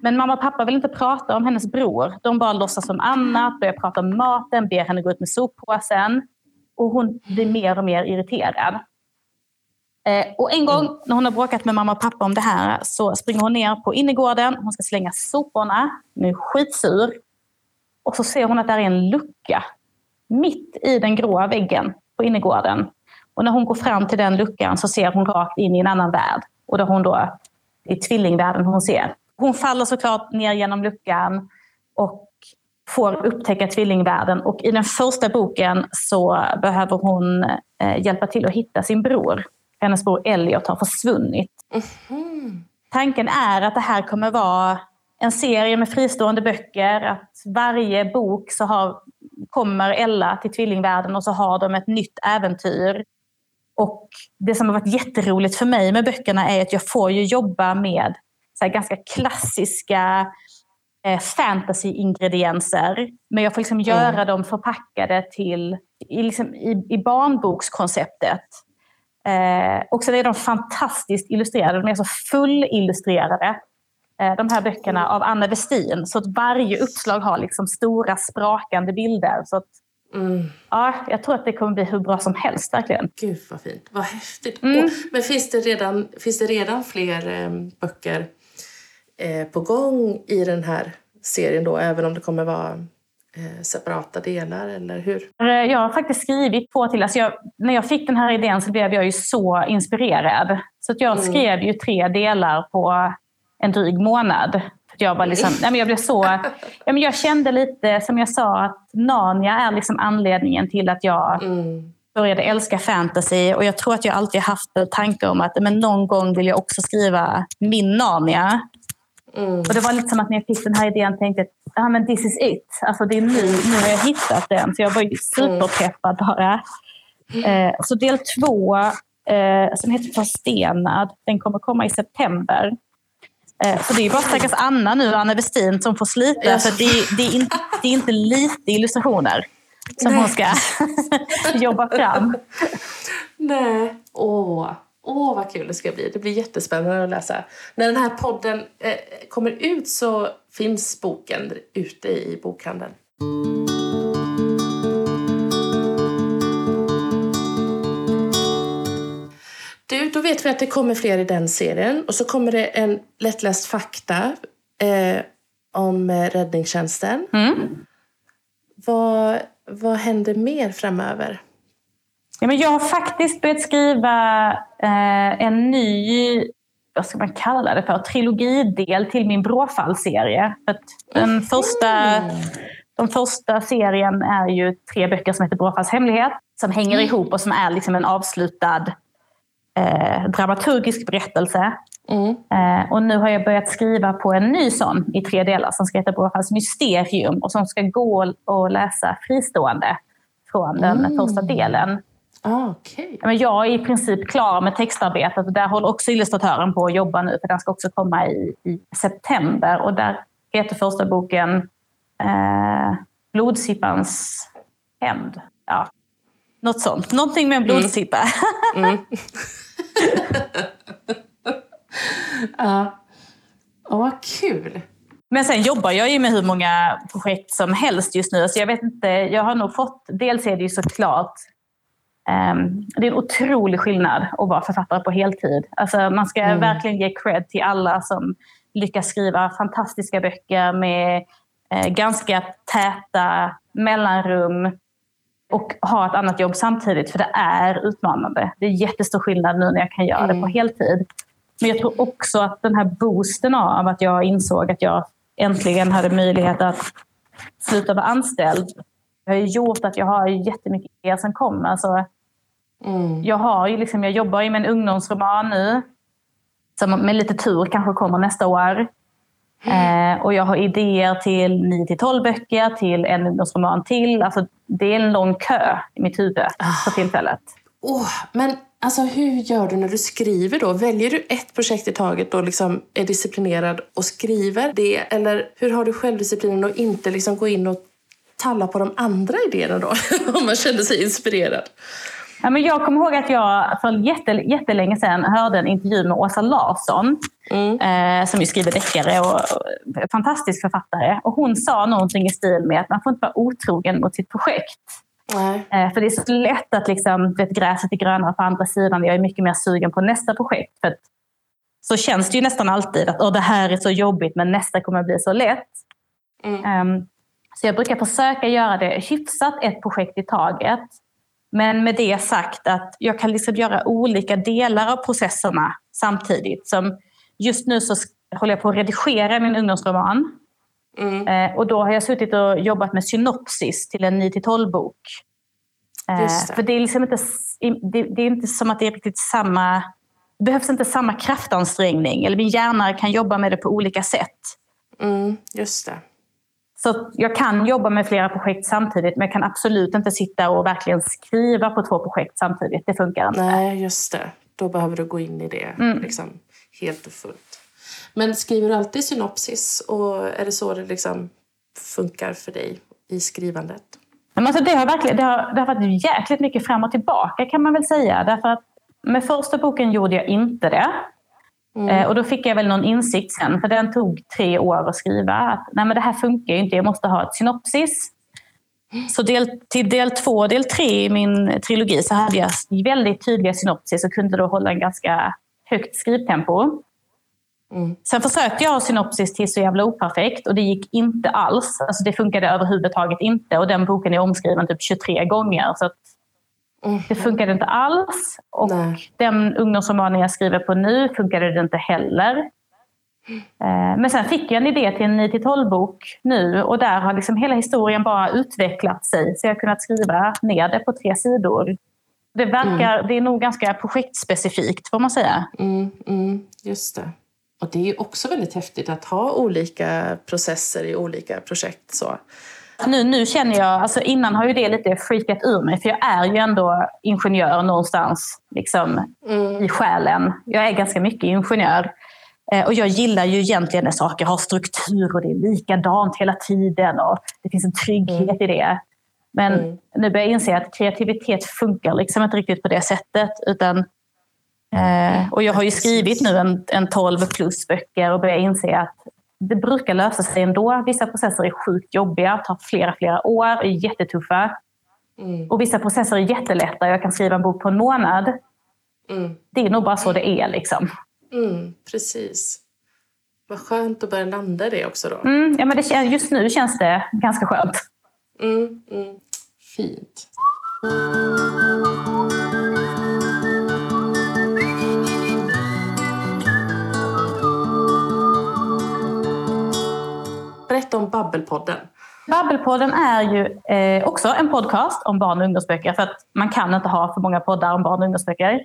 Men mamma och pappa vill inte prata om hennes bror. De bara låtsas som annat, börjar prata om maten, ber henne gå ut med soppåsen. Och hon blir mer och mer irriterad. Eh, och en gång mm. när hon har bråkat med mamma och pappa om det här så springer hon ner på innergården. Hon ska slänga soporna. Hon är skitsur. Och så ser hon att det är en lucka mitt i den gråa väggen på innergården. Och när hon går fram till den luckan så ser hon rakt in i en annan värld. Och då hon då, det är tvillingvärlden hon ser. Hon faller såklart ner genom luckan och får upptäcka tvillingvärlden. Och i den första boken så behöver hon eh, hjälpa till att hitta sin bror hennes bror Elliot har försvunnit. Mm. Tanken är att det här kommer vara en serie med fristående böcker. Att varje bok så har, kommer Ella till tvillingvärlden och så har de ett nytt äventyr. Och det som har varit jätteroligt för mig med böckerna är att jag får ju jobba med så ganska klassiska eh, fantasy-ingredienser. Men jag får liksom mm. göra dem förpackade till, i, liksom, i, i barnbokskonceptet. Eh, och så är de fantastiskt illustrerade. De är så fullillustrerade. Eh, de här böckerna av Anna Westin. Så att varje uppslag har liksom stora sprakande bilder. Så att, mm. ja, jag tror att det kommer bli hur bra som helst verkligen. Gud vad fint. Vad häftigt. Mm. Oh, men finns det, redan, finns det redan fler eh, böcker eh, på gång i den här serien då? Även om det kommer vara separata delar, eller hur? Eh, jag har faktiskt skrivit på till... Alltså jag, när jag fick den här idén så blev jag ju så inspirerad. Så att jag mm. skrev ju tre delar på en dryg månad. Jag, var liksom, nej men jag, blev så, ja men jag kände lite, som jag sa, att Narnia är liksom anledningen till att jag mm. började älska fantasy. Och jag tror att jag alltid haft en tanke om att men någon gång vill jag också skriva min Narnia. Mm. Och det var lite som att när jag fick den här idén tänkte jag ah, men this is it. Alltså det är nu, nu har jag hittat den. Så jag var ju superpeppad bara. Eh, så del två, eh, som heter Förstenad, den kommer komma i september. Eh, så det är bara stackars Anna nu, Anna Westin, som får slita. Yes. För det, det, är inte, det är inte lite illustrationer som Nej. hon ska jobba fram. Nej. Åh. Åh, vad kul det ska bli. Det blir jättespännande att läsa. När den här podden eh, kommer ut så finns boken ute i bokhandeln. Du, då vet vi att det kommer fler i den serien. Och så kommer det en lättläst fakta eh, om eh, räddningstjänsten. Mm. Vad, vad händer mer framöver? Ja, men jag har faktiskt börjat skriva eh, en ny, vad ska man kalla det för, trilogidel till min Bråfall-serie. Den första, de första serien är ju tre böcker som heter Bråfalls hemlighet, som hänger mm. ihop och som är liksom en avslutad eh, dramaturgisk berättelse. Mm. Eh, och nu har jag börjat skriva på en ny sån i tre delar som ska heta Bråfalls mysterium och som ska gå och läsa fristående från den mm. första delen. Ah, okay. Men jag är i princip klar med textarbetet och där håller också illustratören på att jobba nu för den ska också komma i, i september. Och där heter första boken eh, Blodsippans hämnd. Ja, något sånt. Någonting med en blodsippa. Mm. mm. ja. Oh, vad kul! Men sen jobbar jag ju med hur många projekt som helst just nu. Så jag vet inte, jag har nog fått... Dels är det ju såklart det är en otrolig skillnad att vara författare på heltid. Alltså, man ska mm. verkligen ge cred till alla som lyckas skriva fantastiska böcker med eh, ganska täta mellanrum och ha ett annat jobb samtidigt, för det är utmanande. Det är jättestor skillnad nu när jag kan göra mm. det på mm. heltid. Men jag tror också att den här boosten av att jag insåg att jag äntligen hade möjlighet att sluta vara anställd har gjort att jag har jättemycket idéer som kommer. Alltså, Mm. Jag, har ju liksom, jag jobbar ju med en ungdomsroman nu. Som med lite tur kanske kommer nästa år. Mm. Eh, och jag har idéer till 9-12 böcker, till en ungdomsroman till. Alltså, det är en lång kö i mitt huvud oh. för tillfället. Oh, men alltså, hur gör du när du skriver då? Väljer du ett projekt i taget och liksom är disciplinerad och skriver det? Eller hur har du självdisciplinen att inte liksom gå in och talla på de andra idéerna då? Om man känner sig inspirerad. Ja, men jag kommer ihåg att jag för jätte, jättelänge sedan hörde en intervju med Åsa Larsson mm. eh, som ju skriver deckare och, och fantastisk författare. Och hon sa någonting i stil med att man får inte vara otrogen mot sitt projekt. Eh, för det är så lätt att liksom, vet, gräset är grönare på andra sidan. Jag är mycket mer sugen på nästa projekt. För så känns det ju nästan alltid att det här är så jobbigt men nästa kommer att bli så lätt. Mm. Um, så jag brukar försöka göra det hyfsat ett projekt i taget. Men med det sagt att jag kan liksom göra olika delar av processerna samtidigt. Som just nu så håller jag på att redigera min ungdomsroman. Mm. Eh, och då har jag suttit och jobbat med synopsis till en 9-12-bok. Eh, för det är, liksom inte, det, det, är inte som att det är riktigt samma... Det behövs inte samma kraftansträngning. Eller min hjärna kan jobba med det på olika sätt. Mm, just det. Så jag kan jobba med flera projekt samtidigt men jag kan absolut inte sitta och verkligen skriva på två projekt samtidigt. Det funkar inte. Nej, just det. Då behöver du gå in i det mm. liksom, helt och fullt. Men skriver du alltid synopsis och är det så det liksom funkar för dig i skrivandet? Men alltså det, har verkligen, det, har, det har varit jäkligt mycket fram och tillbaka kan man väl säga. Därför att med första boken gjorde jag inte det. Mm. Eh, och då fick jag väl någon insikt sen, för den tog tre år att skriva. Att nej men det här funkar ju inte, jag måste ha ett synopsis. Så del, till del två och del tre i min trilogi så hade jag väldigt tydliga synopsis och kunde då hålla en ganska högt skrivtempo. Mm. Sen försökte jag ha synopsis till Så jävla operfekt och det gick inte alls. Alltså det funkade överhuvudtaget inte och den boken är omskriven typ 23 gånger. Så mm. Det funkade inte alls. Och Nej. den ungdomsromanen jag skriver på nu funkade det inte heller. Eh, men sen fick jag en idé till en 9-12-bok nu och där har liksom hela historien bara utvecklat sig. Så jag har kunnat skriva ner det på tre sidor. Det, verkar, mm. det är nog ganska projektspecifikt får man säga. Mm, mm, just det. Och det är också väldigt häftigt att ha olika processer i olika projekt. Så. Nu, nu känner jag, alltså innan har ju det lite freakat ur mig för jag är ju ändå ingenjör någonstans liksom, mm. i själen. Jag är ganska mycket ingenjör. Eh, och jag gillar ju egentligen när saker har struktur och det är likadant hela tiden och det finns en trygghet mm. i det. Men mm. nu börjar jag inse att kreativitet funkar liksom inte riktigt på det sättet. Utan, eh, och jag har ju skrivit nu en, en 12 plus böcker och börjar inse att det brukar lösa sig ändå. Vissa processer är sjukt jobbiga, tar flera, flera år, är jättetuffa. Mm. Och vissa processer är jättelätta. Jag kan skriva en bok på en månad. Mm. Det är nog bara så det är. Liksom. Mm, precis. Vad skönt att börja landa det också då. Mm, ja, men det, just nu känns det ganska skönt. Mm, mm. Fint. Berätta om Babbelpodden. Babbelpodden är ju eh, också en podcast om barn och ungdomsböcker. För att man kan inte ha för många poddar om barn och ungdomsböcker.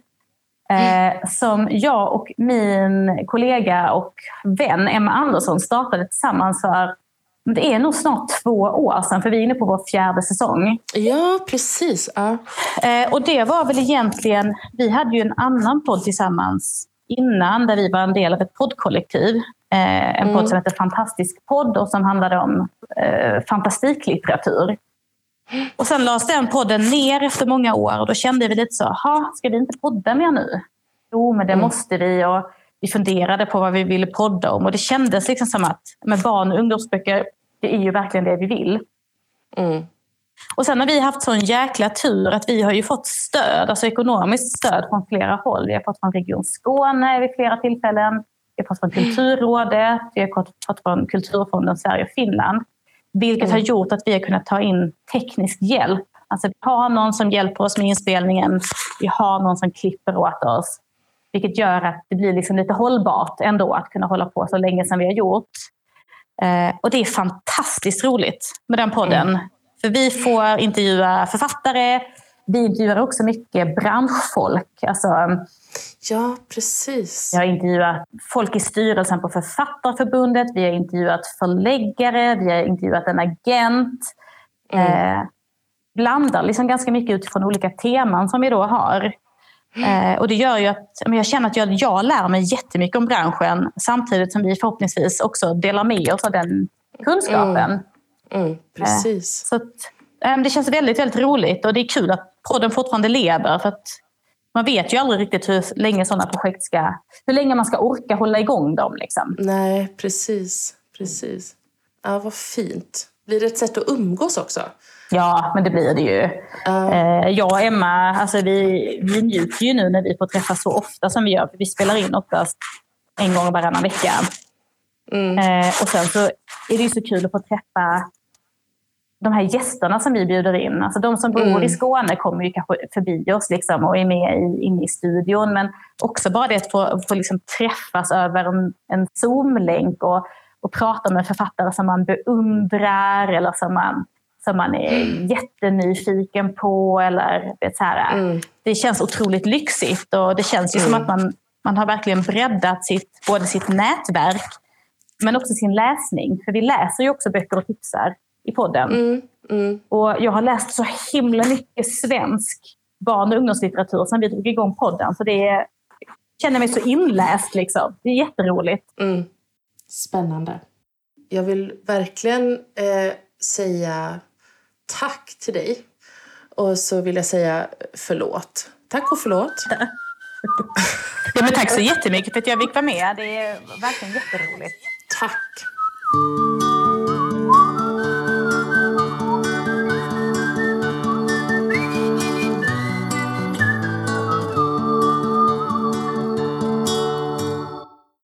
Eh, som jag och min kollega och vän Emma Andersson startade tillsammans för det är nog snart två år sedan, för vi är inne på vår fjärde säsong. Ja, precis. Ja. Eh, och det var väl egentligen... Vi hade ju en annan podd tillsammans innan, där vi var en del av ett poddkollektiv. Eh, en mm. podd som heter Fantastisk podd och som handlade om eh, fantastiklitteratur. Och sen lades den podden ner efter många år och då kände vi lite så, ska vi inte podda mer nu? Jo, men det mm. måste vi. Och vi funderade på vad vi ville podda om och det kändes liksom som att med barn och ungdomsböcker, det är ju verkligen det vi vill. Mm. Och sen har vi haft sån jäkla tur att vi har ju fått stöd, alltså ekonomiskt stöd från flera håll. Vi har fått från Region Skåne vid flera tillfällen. Har fått från Kulturrådet, vi har fått från Kulturfonden Sverige och Finland. Vilket mm. har gjort att vi har kunnat ta in teknisk hjälp. Alltså vi har någon som hjälper oss med inspelningen. Vi har någon som klipper åt oss. Vilket gör att det blir liksom lite hållbart ändå att kunna hålla på så länge som vi har gjort. Eh, och det är fantastiskt roligt med den podden. Mm. För vi får intervjua författare, vi intervjuar också mycket branschfolk. Alltså, ja, precis. Vi har intervjuat folk i styrelsen på Författarförbundet, vi har intervjuat förläggare, vi har intervjuat en agent. Mm. Eh, blandar liksom ganska mycket utifrån olika teman som vi då har. Eh, och det gör ju att jag känner att jag, jag lär mig jättemycket om branschen samtidigt som vi förhoppningsvis också delar med oss av den kunskapen. Mm. Mm, precis. Eh, så att, det känns väldigt, väldigt roligt och det är kul att podden fortfarande lever. För att man vet ju aldrig riktigt hur länge sådana projekt ska... Hur länge man ska orka hålla igång dem. Liksom. Nej, precis. precis. Ja, vad fint. Blir det ett sätt att umgås också? Ja, men det blir det ju. Uh. Jag och Emma, alltså vi, vi njuter ju nu när vi får träffas så ofta som vi gör. För vi spelar in oftast en gång varannan vecka. Mm. Eh, och sen så är det ju så kul att få träffa de här gästerna som vi bjuder in. Alltså de som bor mm. i Skåne kommer ju kanske förbi oss liksom och är med i, inne i studion. Men också bara det att få, få liksom träffas över en, en Zoom-länk och, och prata med författare som man beundrar eller som man som man är mm. jättenyfiken på. Eller, vet, så här, mm. Det känns otroligt lyxigt och det känns ju mm. som att man, man har verkligen breddat sitt, både sitt nätverk men också sin läsning. För vi läser ju också böcker och tipsar i podden. Mm, mm. Och jag har läst så himla mycket svensk barn och ungdomslitteratur sedan vi drog igång podden. Så det är, jag känner mig så inläst. Liksom. Det är jätteroligt. Mm. Spännande. Jag vill verkligen eh, säga tack till dig. Och så vill jag säga förlåt. Tack och förlåt. Ja, men tack så jättemycket för att jag fick vara med. Det är verkligen jätteroligt. Tack.